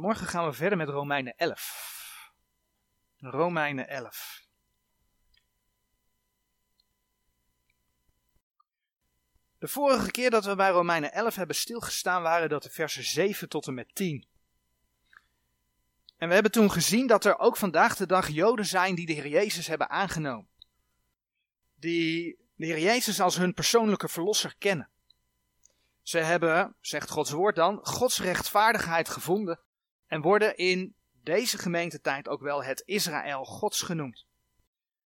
Morgen gaan we verder met Romeinen 11. Romeinen 11. De vorige keer dat we bij Romeinen 11 hebben stilgestaan waren dat de versen 7 tot en met 10. En we hebben toen gezien dat er ook vandaag de dag Joden zijn die de Heer Jezus hebben aangenomen. Die de Heer Jezus als hun persoonlijke verlosser kennen. Ze hebben, zegt Gods woord dan, Gods rechtvaardigheid gevonden en worden in deze gemeentetijd ook wel het Israël Gods genoemd.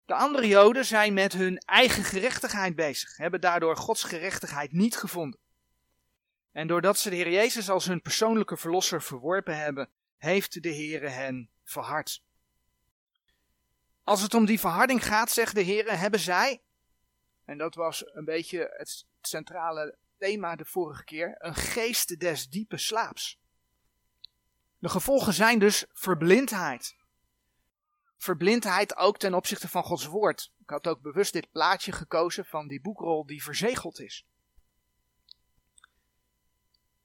De andere Joden zijn met hun eigen gerechtigheid bezig, hebben daardoor Gods gerechtigheid niet gevonden. En doordat ze de Heer Jezus als hun persoonlijke verlosser verworpen hebben, heeft de Heer hen verhard. Als het om die verharding gaat, zegt de Heer, hebben zij, en dat was een beetje het centrale thema de vorige keer, een geest des diepe slaaps. De gevolgen zijn dus verblindheid. Verblindheid ook ten opzichte van Gods woord. Ik had ook bewust dit plaatje gekozen van die boekrol die verzegeld is.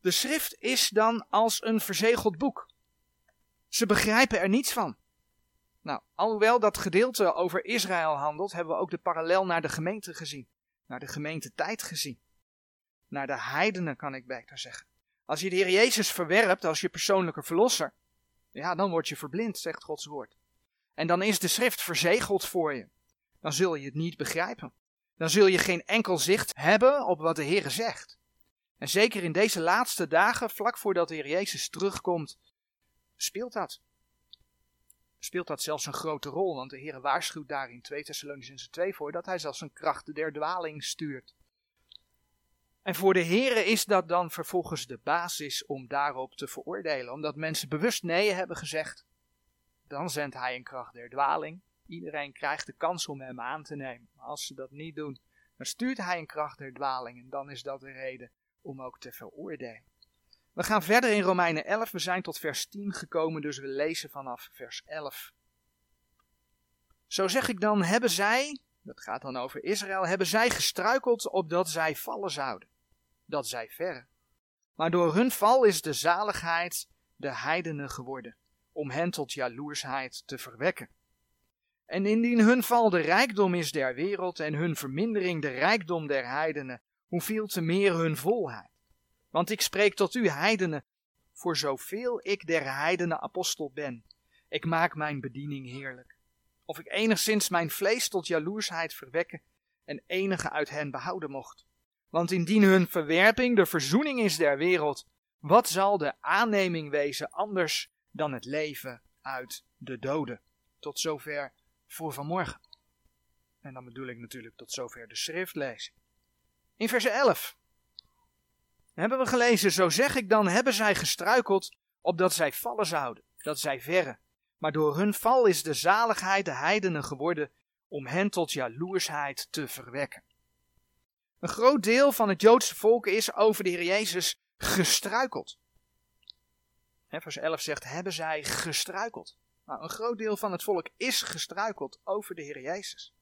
De schrift is dan als een verzegeld boek. Ze begrijpen er niets van. Nou, alhoewel dat gedeelte over Israël handelt, hebben we ook de parallel naar de gemeente gezien. Naar de gemeentetijd gezien. Naar de heidenen kan ik beter zeggen. Als je de Heer Jezus verwerpt als je persoonlijke verlosser, ja, dan word je verblind, zegt Gods woord. En dan is de schrift verzegeld voor je. Dan zul je het niet begrijpen. Dan zul je geen enkel zicht hebben op wat de Heer zegt. En zeker in deze laatste dagen, vlak voordat de Heer Jezus terugkomt, speelt dat. Speelt dat zelfs een grote rol, want de Heer waarschuwt daar in 2 Thessalonicense 2 voor dat hij zelfs een kracht der dwaling stuurt. En voor de Heere is dat dan vervolgens de basis om daarop te veroordelen. Omdat mensen bewust nee hebben gezegd, dan zendt hij een kracht der dwaling. Iedereen krijgt de kans om hem aan te nemen. Maar als ze dat niet doen, dan stuurt hij een kracht der dwaling. En dan is dat de reden om ook te veroordelen. We gaan verder in Romeinen 11. We zijn tot vers 10 gekomen, dus we lezen vanaf vers 11. Zo zeg ik dan, hebben zij, dat gaat dan over Israël, hebben zij gestruikeld opdat zij vallen zouden dat zij verre. Maar door hun val is de zaligheid de heidenen geworden, om hen tot jaloersheid te verwekken. En indien hun val de rijkdom is der wereld en hun vermindering de rijkdom der heidenen, hoeveel te meer hun volheid. Want ik spreek tot u heidenen, voor zoveel ik der heidenen apostel ben. Ik maak mijn bediening heerlijk. Of ik enigszins mijn vlees tot jaloersheid verwekken en enige uit hen behouden mocht. Want indien hun verwerping de verzoening is der wereld, wat zal de aanneming wezen anders dan het leven uit de doden? Tot zover voor vanmorgen. En dan bedoel ik natuurlijk tot zover de schriftlezing. In vers 11 hebben we gelezen, zo zeg ik dan, hebben zij gestruikeld opdat zij vallen zouden, dat zij verre. Maar door hun val is de zaligheid de heidenen geworden om hen tot jaloersheid te verwekken. Een groot deel van het Joodse volk is over de Heer Jezus gestruikeld. vers 11 zegt, hebben zij gestruikeld. Nou, een groot deel van het volk is gestruikeld over de Heer Jezus.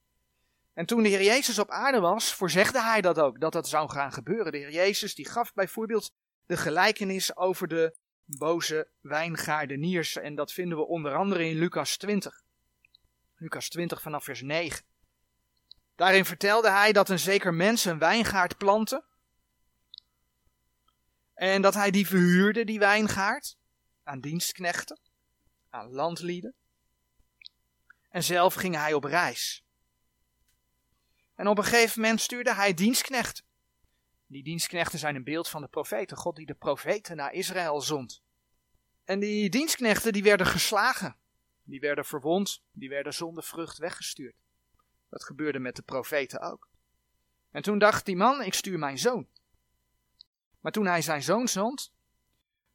En toen de Heer Jezus op aarde was, voorzegde hij dat ook, dat dat zou gaan gebeuren. De Heer Jezus die gaf bijvoorbeeld de gelijkenis over de boze wijngaardeniers. En dat vinden we onder andere in Lucas 20. Lucas 20 vanaf vers 9. Daarin vertelde hij dat een zeker mens een wijngaard plantte. En dat hij die verhuurde, die wijngaard, aan dienstknechten, aan landlieden. En zelf ging hij op reis. En op een gegeven moment stuurde hij dienstknechten. Die dienstknechten zijn een beeld van de profeten, God die de profeten naar Israël zond. En die dienstknechten die werden geslagen, die werden verwond, die werden zonder vrucht weggestuurd. Dat gebeurde met de profeten ook. En toen dacht die man, ik stuur mijn zoon. Maar toen hij zijn zoon zond,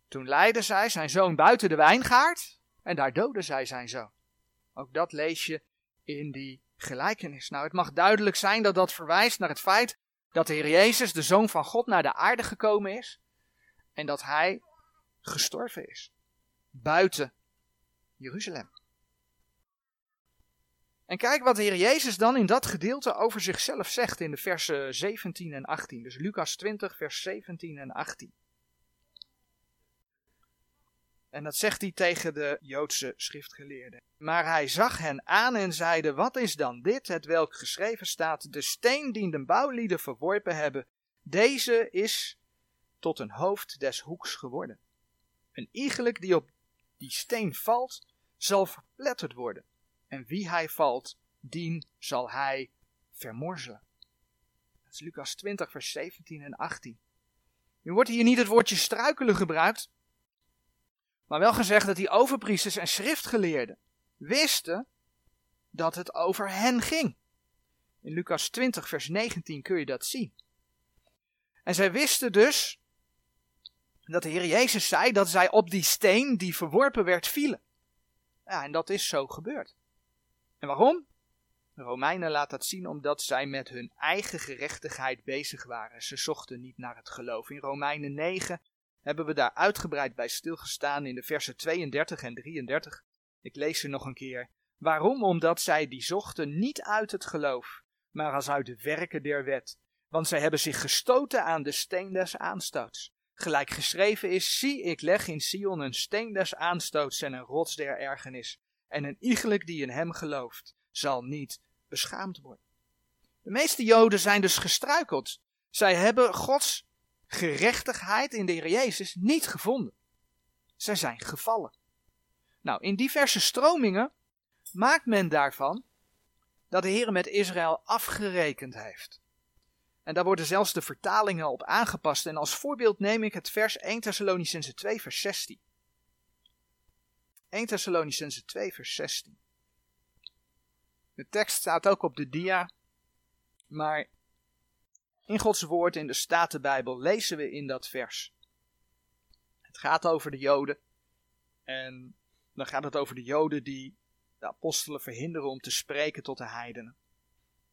toen leidde zij zijn zoon buiten de wijngaard en daar doodde zij zijn zoon. Ook dat lees je in die gelijkenis. Nou, het mag duidelijk zijn dat dat verwijst naar het feit dat de Heer Jezus, de Zoon van God, naar de aarde gekomen is en dat hij gestorven is. Buiten Jeruzalem. En kijk wat de Heer Jezus dan in dat gedeelte over zichzelf zegt in de versen 17 en 18. Dus Lucas 20, vers 17 en 18. En dat zegt hij tegen de Joodse schriftgeleerden. Maar hij zag hen aan en zeide: Wat is dan dit, het welk geschreven staat? De steen die de bouwlieden verworpen hebben, deze is tot een hoofd des hoeks geworden. Een iegelijk die op die steen valt, zal verpletterd worden. En wie hij valt, dien zal hij vermorzelen. Dat is Lucas 20, vers 17 en 18. Nu wordt hier niet het woordje struikelen gebruikt, maar wel gezegd dat die overpriesters en schriftgeleerden wisten dat het over hen ging. In Lucas 20, vers 19 kun je dat zien. En zij wisten dus dat de Heer Jezus zei dat zij op die steen die verworpen werd vielen. Ja, en dat is zo gebeurd. En waarom? De Romeinen laat dat zien omdat zij met hun eigen gerechtigheid bezig waren. Ze zochten niet naar het geloof. In Romeinen 9 hebben we daar uitgebreid bij stilgestaan in de versen 32 en 33. Ik lees ze nog een keer. Waarom? Omdat zij die zochten niet uit het geloof, maar als uit de werken der wet. Want zij hebben zich gestoten aan de steen des aanstoots. Gelijk geschreven is, zie ik leg in Sion een steen des aanstoots en een rots der ergernis. En een iegelijk die in hem gelooft, zal niet beschaamd worden. De meeste Joden zijn dus gestruikeld. Zij hebben Gods gerechtigheid in de Heer Jezus niet gevonden. Zij zijn gevallen. Nou, in diverse stromingen maakt men daarvan dat de Heer met Israël afgerekend heeft. En daar worden zelfs de vertalingen op aangepast. En als voorbeeld neem ik het vers 1 Thessalonicense 2 vers 16. 1 Thessalonicense 2 vers 16. De tekst staat ook op de dia, maar in Gods woord in de Statenbijbel lezen we in dat vers. Het gaat over de Joden en dan gaat het over de Joden die de apostelen verhinderen om te spreken tot de heidenen.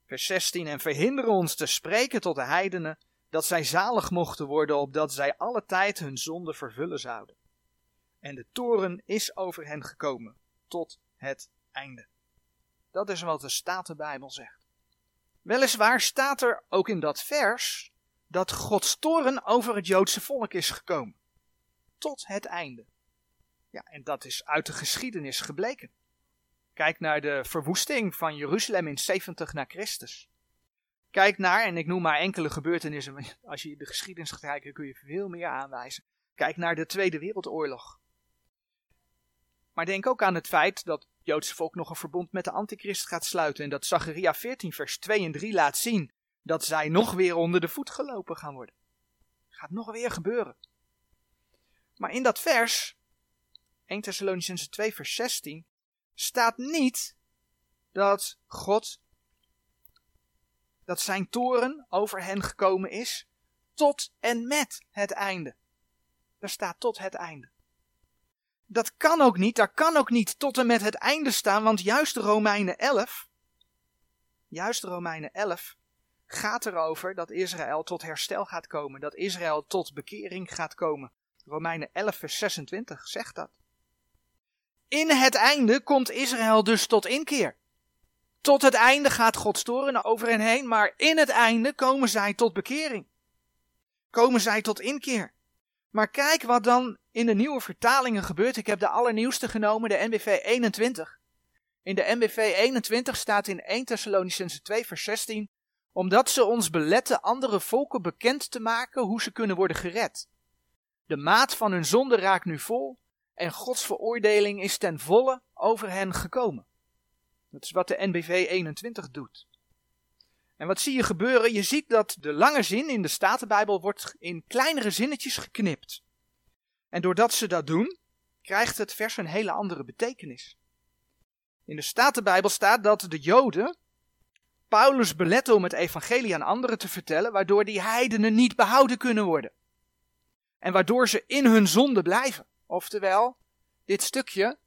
Vers 16 en verhinderen ons te spreken tot de heidenen dat zij zalig mochten worden opdat zij alle tijd hun zonde vervullen zouden. En de toren is over hen gekomen tot het einde. Dat is wat de Statenbijbel zegt. Weliswaar staat er ook in dat vers dat Gods toren over het Joodse volk is gekomen. Tot het einde. Ja, en dat is uit de geschiedenis gebleken. Kijk naar de verwoesting van Jeruzalem in 70 na Christus. Kijk naar, en ik noem maar enkele gebeurtenissen, als je de geschiedenis gaat kijken kun je veel meer aanwijzen. Kijk naar de Tweede Wereldoorlog. Maar denk ook aan het feit dat het Joodse volk nog een verbond met de antichrist gaat sluiten en dat Zacharia 14 vers 2 en 3 laat zien dat zij nog weer onder de voet gelopen gaan worden. Gaat nog weer gebeuren. Maar in dat vers, 1 Thessalonicense 2 vers 16, staat niet dat God, dat zijn toren over hen gekomen is tot en met het einde. Er staat tot het einde. Dat kan ook niet, daar kan ook niet tot en met het einde staan, want juist Romeinen 11, juist Romeinen 11, gaat erover dat Israël tot herstel gaat komen, dat Israël tot bekering gaat komen. Romeinen 11, vers 26 zegt dat. In het einde komt Israël dus tot inkeer. Tot het einde gaat God storen over hen heen, maar in het einde komen zij tot bekering. Komen zij tot inkeer. Maar kijk wat dan in de nieuwe vertalingen gebeurt. Ik heb de allernieuwste genomen, de NBV 21. In de NBV 21 staat in 1 Thessalonicense 2 vers 16, omdat ze ons beletten andere volken bekend te maken hoe ze kunnen worden gered. De maat van hun zonde raakt nu vol en Gods veroordeling is ten volle over hen gekomen. Dat is wat de NBV 21 doet. En wat zie je gebeuren? Je ziet dat de lange zin in de Statenbijbel wordt in kleinere zinnetjes geknipt. En doordat ze dat doen, krijgt het vers een hele andere betekenis. In de Statenbijbel staat dat de Joden Paulus beletten om het evangelie aan anderen te vertellen, waardoor die heidenen niet behouden kunnen worden. En waardoor ze in hun zonde blijven. Oftewel, dit stukje,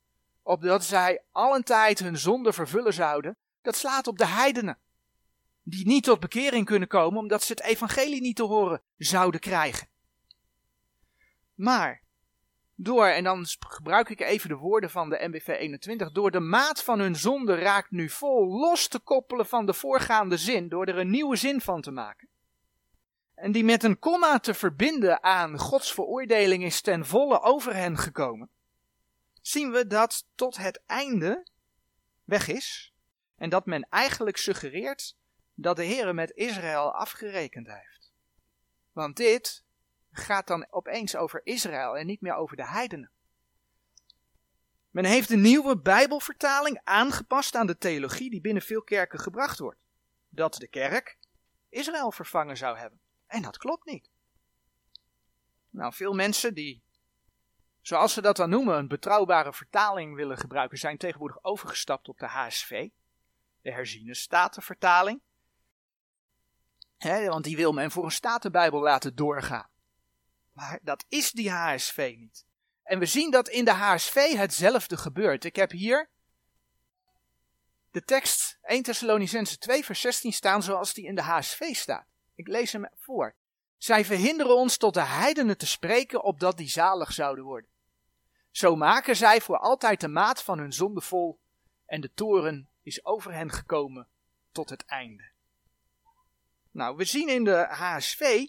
opdat zij allen tijd hun zonde vervullen zouden, dat slaat op de heidenen die niet tot bekering kunnen komen omdat ze het evangelie niet te horen zouden krijgen. Maar door, en dan gebruik ik even de woorden van de MBV 21, door de maat van hun zonde raakt nu vol los te koppelen van de voorgaande zin, door er een nieuwe zin van te maken. En die met een komma te verbinden aan Gods veroordeling is ten volle over hen gekomen. zien we dat tot het einde weg is. En dat men eigenlijk suggereert dat de Heer met Israël afgerekend heeft. Want dit gaat dan opeens over Israël en niet meer over de heidenen. Men heeft de nieuwe Bijbelvertaling aangepast aan de theologie die binnen veel kerken gebracht wordt. Dat de kerk Israël vervangen zou hebben. En dat klopt niet. Nou, veel mensen die, zoals ze dat dan noemen, een betrouwbare vertaling willen gebruiken, zijn tegenwoordig overgestapt op de HSV, de herziene statenvertaling. Want die wil men voor een statenbijbel laten doorgaan. Maar dat is die HSV niet. En we zien dat in de HSV hetzelfde gebeurt. Ik heb hier de tekst 1 Thessalonicense 2 vers 16 staan zoals die in de HSV staat. Ik lees hem voor. Zij verhinderen ons tot de heidenen te spreken, opdat die zalig zouden worden. Zo maken zij voor altijd de maat van hun zonde vol, en de toren is over hen gekomen tot het einde. Nou, we zien in de HSV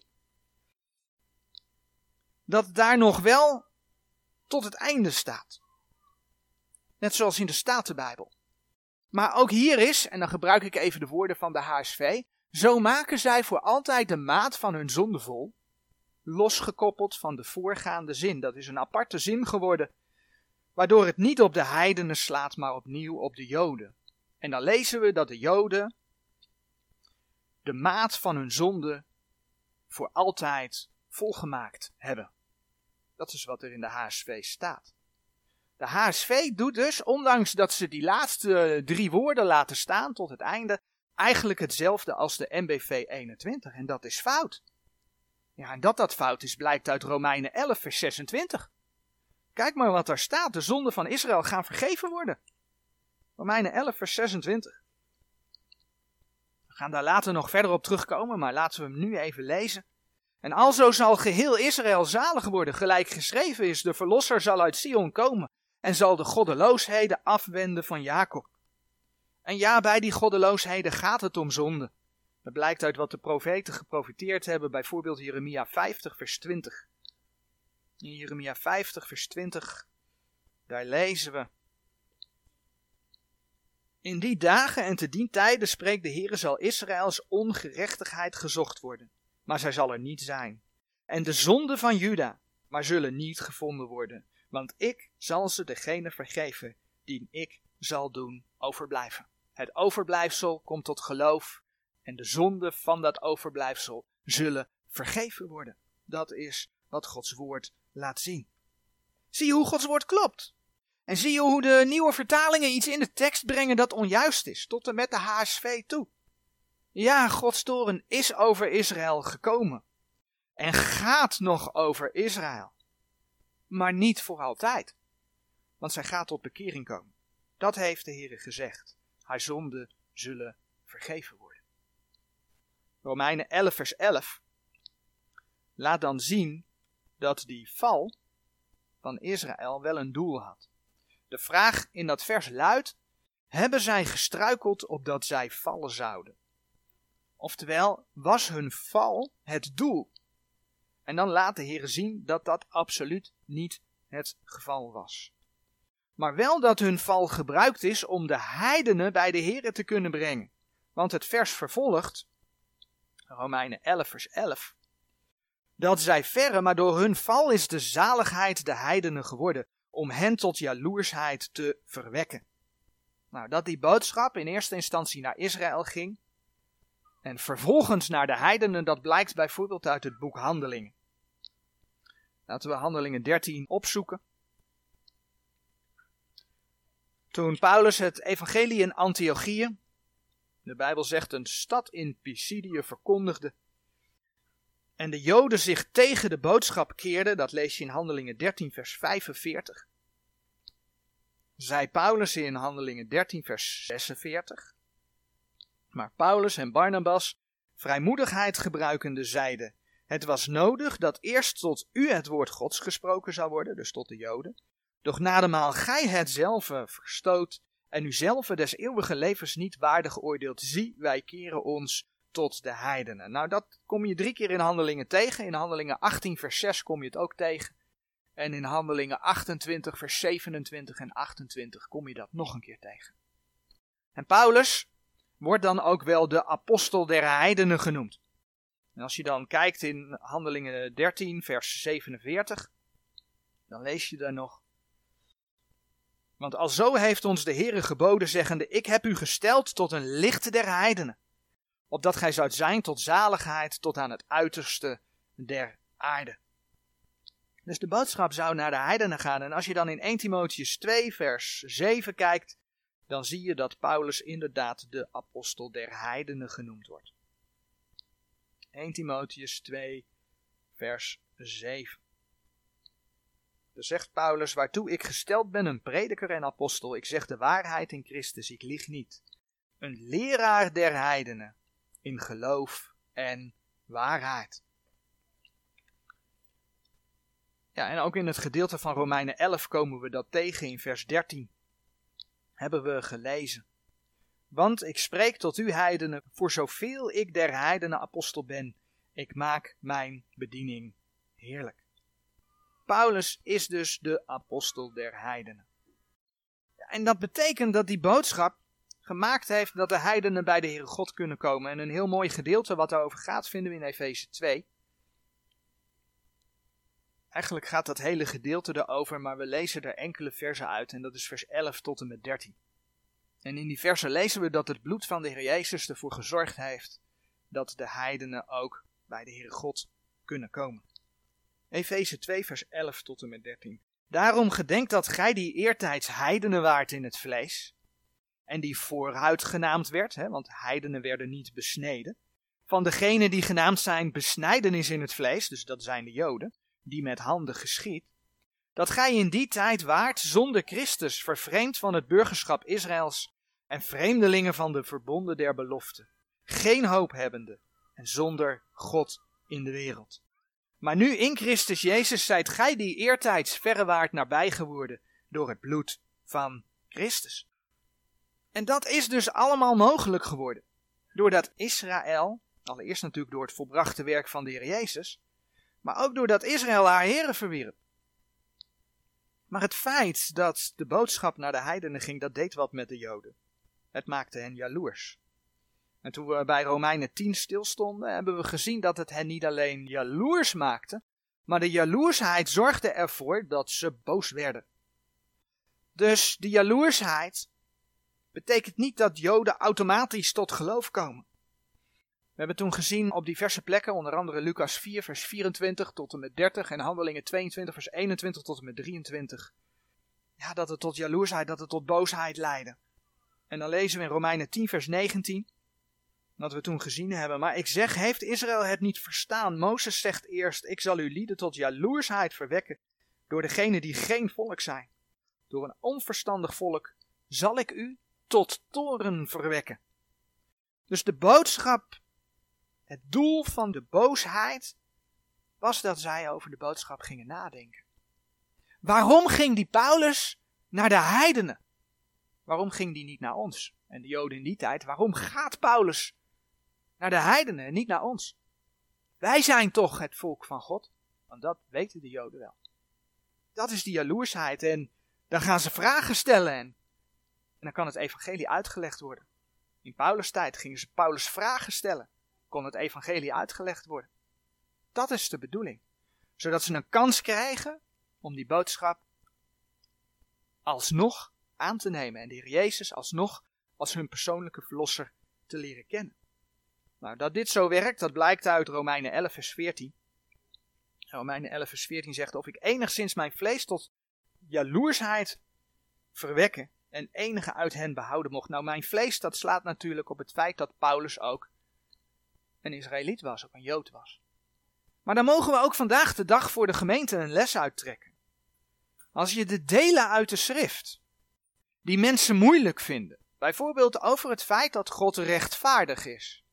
dat daar nog wel tot het einde staat. Net zoals in de Statenbijbel. Maar ook hier is, en dan gebruik ik even de woorden van de HSV, zo maken zij voor altijd de maat van hun zonde vol, losgekoppeld van de voorgaande zin. Dat is een aparte zin geworden, waardoor het niet op de heidenen slaat, maar opnieuw op de Joden. En dan lezen we dat de Joden de maat van hun zonde voor altijd volgemaakt hebben. Dat is wat er in de HSV staat. De HSV doet dus, ondanks dat ze die laatste drie woorden laten staan tot het einde, eigenlijk hetzelfde als de MBV 21. En dat is fout. Ja, en dat dat fout is, blijkt uit Romeinen 11, vers 26. Kijk maar wat daar staat. De zonden van Israël gaan vergeven worden. Romeinen 11, vers 26. Gaan daar later nog verder op terugkomen, maar laten we hem nu even lezen. En alzo zal geheel Israël zalig worden, gelijk geschreven is: de verlosser zal uit Sion komen en zal de goddeloosheden afwenden van Jacob. En ja, bij die goddeloosheden gaat het om zonde. Dat blijkt uit wat de profeten geprofiteerd hebben, bijvoorbeeld Jeremia 50, vers 20. In Jeremia 50, vers 20, daar lezen we. In die dagen en te dien tijden spreekt de Heere zal Israëls ongerechtigheid gezocht worden, maar zij zal er niet zijn. En de zonde van Juda, maar zullen niet gevonden worden, want ik zal ze degene vergeven die ik zal doen overblijven. Het overblijfsel komt tot geloof en de zonden van dat overblijfsel zullen vergeven worden. Dat is wat Gods woord laat zien. Zie hoe Gods woord klopt? En zie je hoe de nieuwe vertalingen iets in de tekst brengen dat onjuist is, tot en met de HSV toe. Ja, Gods toren is over Israël gekomen. En gaat nog over Israël. Maar niet voor altijd. Want zij gaat tot bekering komen. Dat heeft de Heer gezegd haar zonden zullen vergeven worden. Romeinen 11, vers 11 laat dan zien dat die val van Israël wel een doel had. De vraag in dat vers luidt: hebben zij gestruikeld opdat zij vallen zouden? Oftewel, was hun val het doel? En dan laat de Heer zien dat dat absoluut niet het geval was maar wel dat hun val gebruikt is om de heidenen bij de Here te kunnen brengen. Want het vers vervolgt, Romeinen 11 vers 11, dat zij verre, maar door hun val is de zaligheid de heidenen geworden, om hen tot jaloersheid te verwekken. Nou, dat die boodschap in eerste instantie naar Israël ging, en vervolgens naar de heidenen, dat blijkt bijvoorbeeld uit het boek Handelingen. Laten we Handelingen 13 opzoeken. Toen Paulus het evangelie in Antiochië, de Bijbel zegt een stad in Pisidië, verkondigde, en de Joden zich tegen de boodschap keerden, dat lees je in Handelingen 13, vers 45, zei Paulus in Handelingen 13, vers 46. Maar Paulus en Barnabas, vrijmoedigheid gebruikende, zeiden: Het was nodig dat eerst tot u het woord Gods gesproken zou worden, dus tot de Joden, doch nademaal gij het zelf verstoot en u zelf des eeuwige levens niet waardig geoordeeld, zie, wij keren ons tot de heidenen. Nou, dat kom je drie keer in handelingen tegen. In handelingen 18 vers 6 kom je het ook tegen. En in Handelingen 28, vers 27 en 28 kom je dat nog een keer tegen. En Paulus wordt dan ook wel de apostel der heidenen genoemd. En als je dan kijkt in Handelingen 13, vers 47, dan lees je daar nog. Want al zo heeft ons de Heere geboden, zeggende: Ik heb u gesteld tot een licht der heidenen, opdat gij zoudt zijn tot zaligheid tot aan het uiterste der aarde. Dus de boodschap zou naar de heidenen gaan. En als je dan in 1 Timotheus 2, vers 7 kijkt, dan zie je dat Paulus inderdaad de apostel der heidenen genoemd wordt. 1 Timotheus 2, vers 7. Dan zegt Paulus, waartoe ik gesteld ben een prediker en apostel, ik zeg de waarheid in Christus, ik lieg niet. Een leraar der heidenen in geloof en waarheid. Ja, en ook in het gedeelte van Romeinen 11 komen we dat tegen in vers 13. Hebben we gelezen. Want ik spreek tot u heidenen, voor zoveel ik der heidenen apostel ben, ik maak mijn bediening heerlijk. Paulus is dus de apostel der heidenen. En dat betekent dat die boodschap gemaakt heeft dat de heidenen bij de Heere God kunnen komen. En een heel mooi gedeelte wat daarover gaat vinden we in Efeze 2. Eigenlijk gaat dat hele gedeelte erover, maar we lezen er enkele versen uit en dat is vers 11 tot en met 13. En in die versen lezen we dat het bloed van de Heer Jezus ervoor gezorgd heeft dat de heidenen ook bij de Heere God kunnen komen. Efeze 2 vers 11 tot en met 13. Daarom gedenk dat gij die eertijds heidenen waart in het vlees, en die vooruit genaamd werd, hè, want heidenen werden niet besneden, van degenen die genaamd zijn besnijdenis in het vlees, dus dat zijn de Joden, die met handen geschiet, dat gij in die tijd waart zonder Christus, vervreemd van het burgerschap Israëls en vreemdelingen van de verbonden der belofte, geen hoop hebbende en zonder God in de wereld. Maar nu in Christus Jezus zijt gij die eertijds verrewaard nabij geworden door het bloed van Christus. En dat is dus allemaal mogelijk geworden. Doordat Israël, allereerst natuurlijk door het volbrachte werk van de Heer Jezus, maar ook doordat Israël haar heren verwierp. Maar het feit dat de boodschap naar de heidenen ging, dat deed wat met de Joden. Het maakte hen jaloers. En toen we bij Romeinen 10 stilstonden, hebben we gezien dat het hen niet alleen jaloers maakte, maar de jaloersheid zorgde ervoor dat ze boos werden. Dus de jaloersheid betekent niet dat Joden automatisch tot geloof komen. We hebben toen gezien op diverse plekken, onder andere Lucas 4, vers 24 tot en met 30 en Handelingen 22, vers 21 tot en met 23. Ja, dat het tot jaloersheid, dat het tot boosheid leidde. En dan lezen we in Romeinen 10, vers 19, dat we toen gezien hebben. Maar ik zeg, heeft Israël het niet verstaan? Mozes zegt eerst, ik zal uw lieden tot jaloersheid verwekken door degenen die geen volk zijn. Door een onverstandig volk zal ik u tot toren verwekken. Dus de boodschap het doel van de boosheid was dat zij over de boodschap gingen nadenken. Waarom ging die Paulus naar de heidenen? Waarom ging die niet naar ons? En de Joden in die tijd, waarom gaat Paulus naar de heidenen en niet naar ons? Wij zijn toch het volk van God? Want dat weten de Joden wel. Dat is die jaloersheid en dan gaan ze vragen stellen en, dan kan het evangelie uitgelegd worden. In Paulus' tijd gingen ze Paulus vragen stellen kon het evangelie uitgelegd worden. Dat is de bedoeling. Zodat ze een kans krijgen om die boodschap alsnog aan te nemen en de Heer Jezus alsnog als hun persoonlijke verlosser te leren kennen. Nou, dat dit zo werkt, dat blijkt uit Romeinen 11 vers 14. Romeinen 11 vers 14 zegt, of ik enigszins mijn vlees tot jaloersheid verwekken en enige uit hen behouden mocht. Nou, mijn vlees, dat slaat natuurlijk op het feit dat Paulus ook een Israëliet was, ook een Jood was. Maar dan mogen we ook vandaag de dag voor de gemeente een les uittrekken. Als je de delen uit de schrift, die mensen moeilijk vinden, bijvoorbeeld over het feit dat God rechtvaardig is,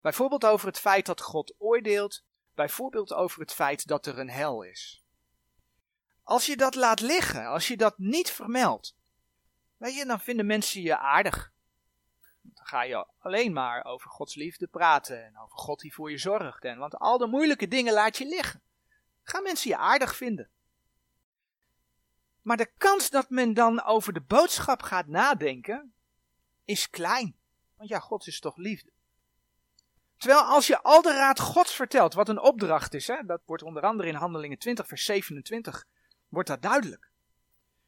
bijvoorbeeld over het feit dat God oordeelt, bijvoorbeeld over het feit dat er een hel is. Als je dat laat liggen, als je dat niet vermeldt, weet dan vinden mensen je aardig. Dan ga je alleen maar over Gods liefde praten en over God die voor je zorgt. En, want al de moeilijke dingen laat je liggen. Gaan mensen je aardig vinden. Maar de kans dat men dan over de boodschap gaat nadenken, is klein. Want ja, God is toch liefde. Terwijl als je al de raad Gods vertelt, wat een opdracht is, hè, dat wordt onder andere in Handelingen 20, vers 27, wordt dat duidelijk.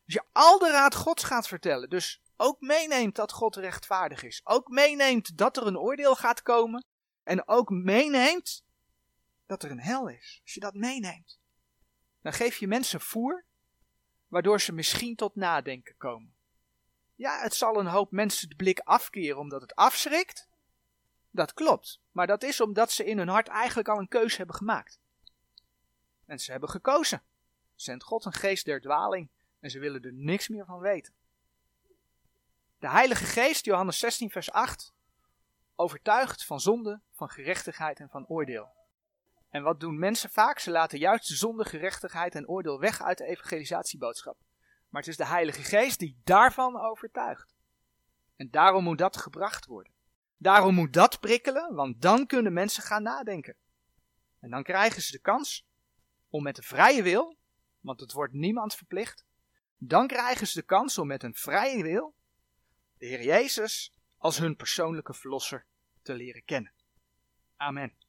Als je al de raad Gods gaat vertellen, dus ook meeneemt dat God rechtvaardig is, ook meeneemt dat er een oordeel gaat komen, en ook meeneemt dat er een hel is. Als je dat meeneemt, dan geef je mensen voer, waardoor ze misschien tot nadenken komen. Ja, het zal een hoop mensen de blik afkeren omdat het afschrikt. Dat klopt, maar dat is omdat ze in hun hart eigenlijk al een keuze hebben gemaakt. En ze hebben gekozen. Zendt God een geest der dwaling en ze willen er niks meer van weten. De Heilige Geest, Johannes 16, vers 8, overtuigt van zonde, van gerechtigheid en van oordeel. En wat doen mensen vaak? Ze laten juist de zonde, gerechtigheid en oordeel weg uit de evangelisatieboodschap. Maar het is de Heilige Geest die daarvan overtuigt. En daarom moet dat gebracht worden. Daarom moet dat prikkelen, want dan kunnen mensen gaan nadenken. En dan krijgen ze de kans om met een vrije wil, want het wordt niemand verplicht, dan krijgen ze de kans om met een vrije wil de Heer Jezus als hun persoonlijke verlosser te leren kennen. Amen.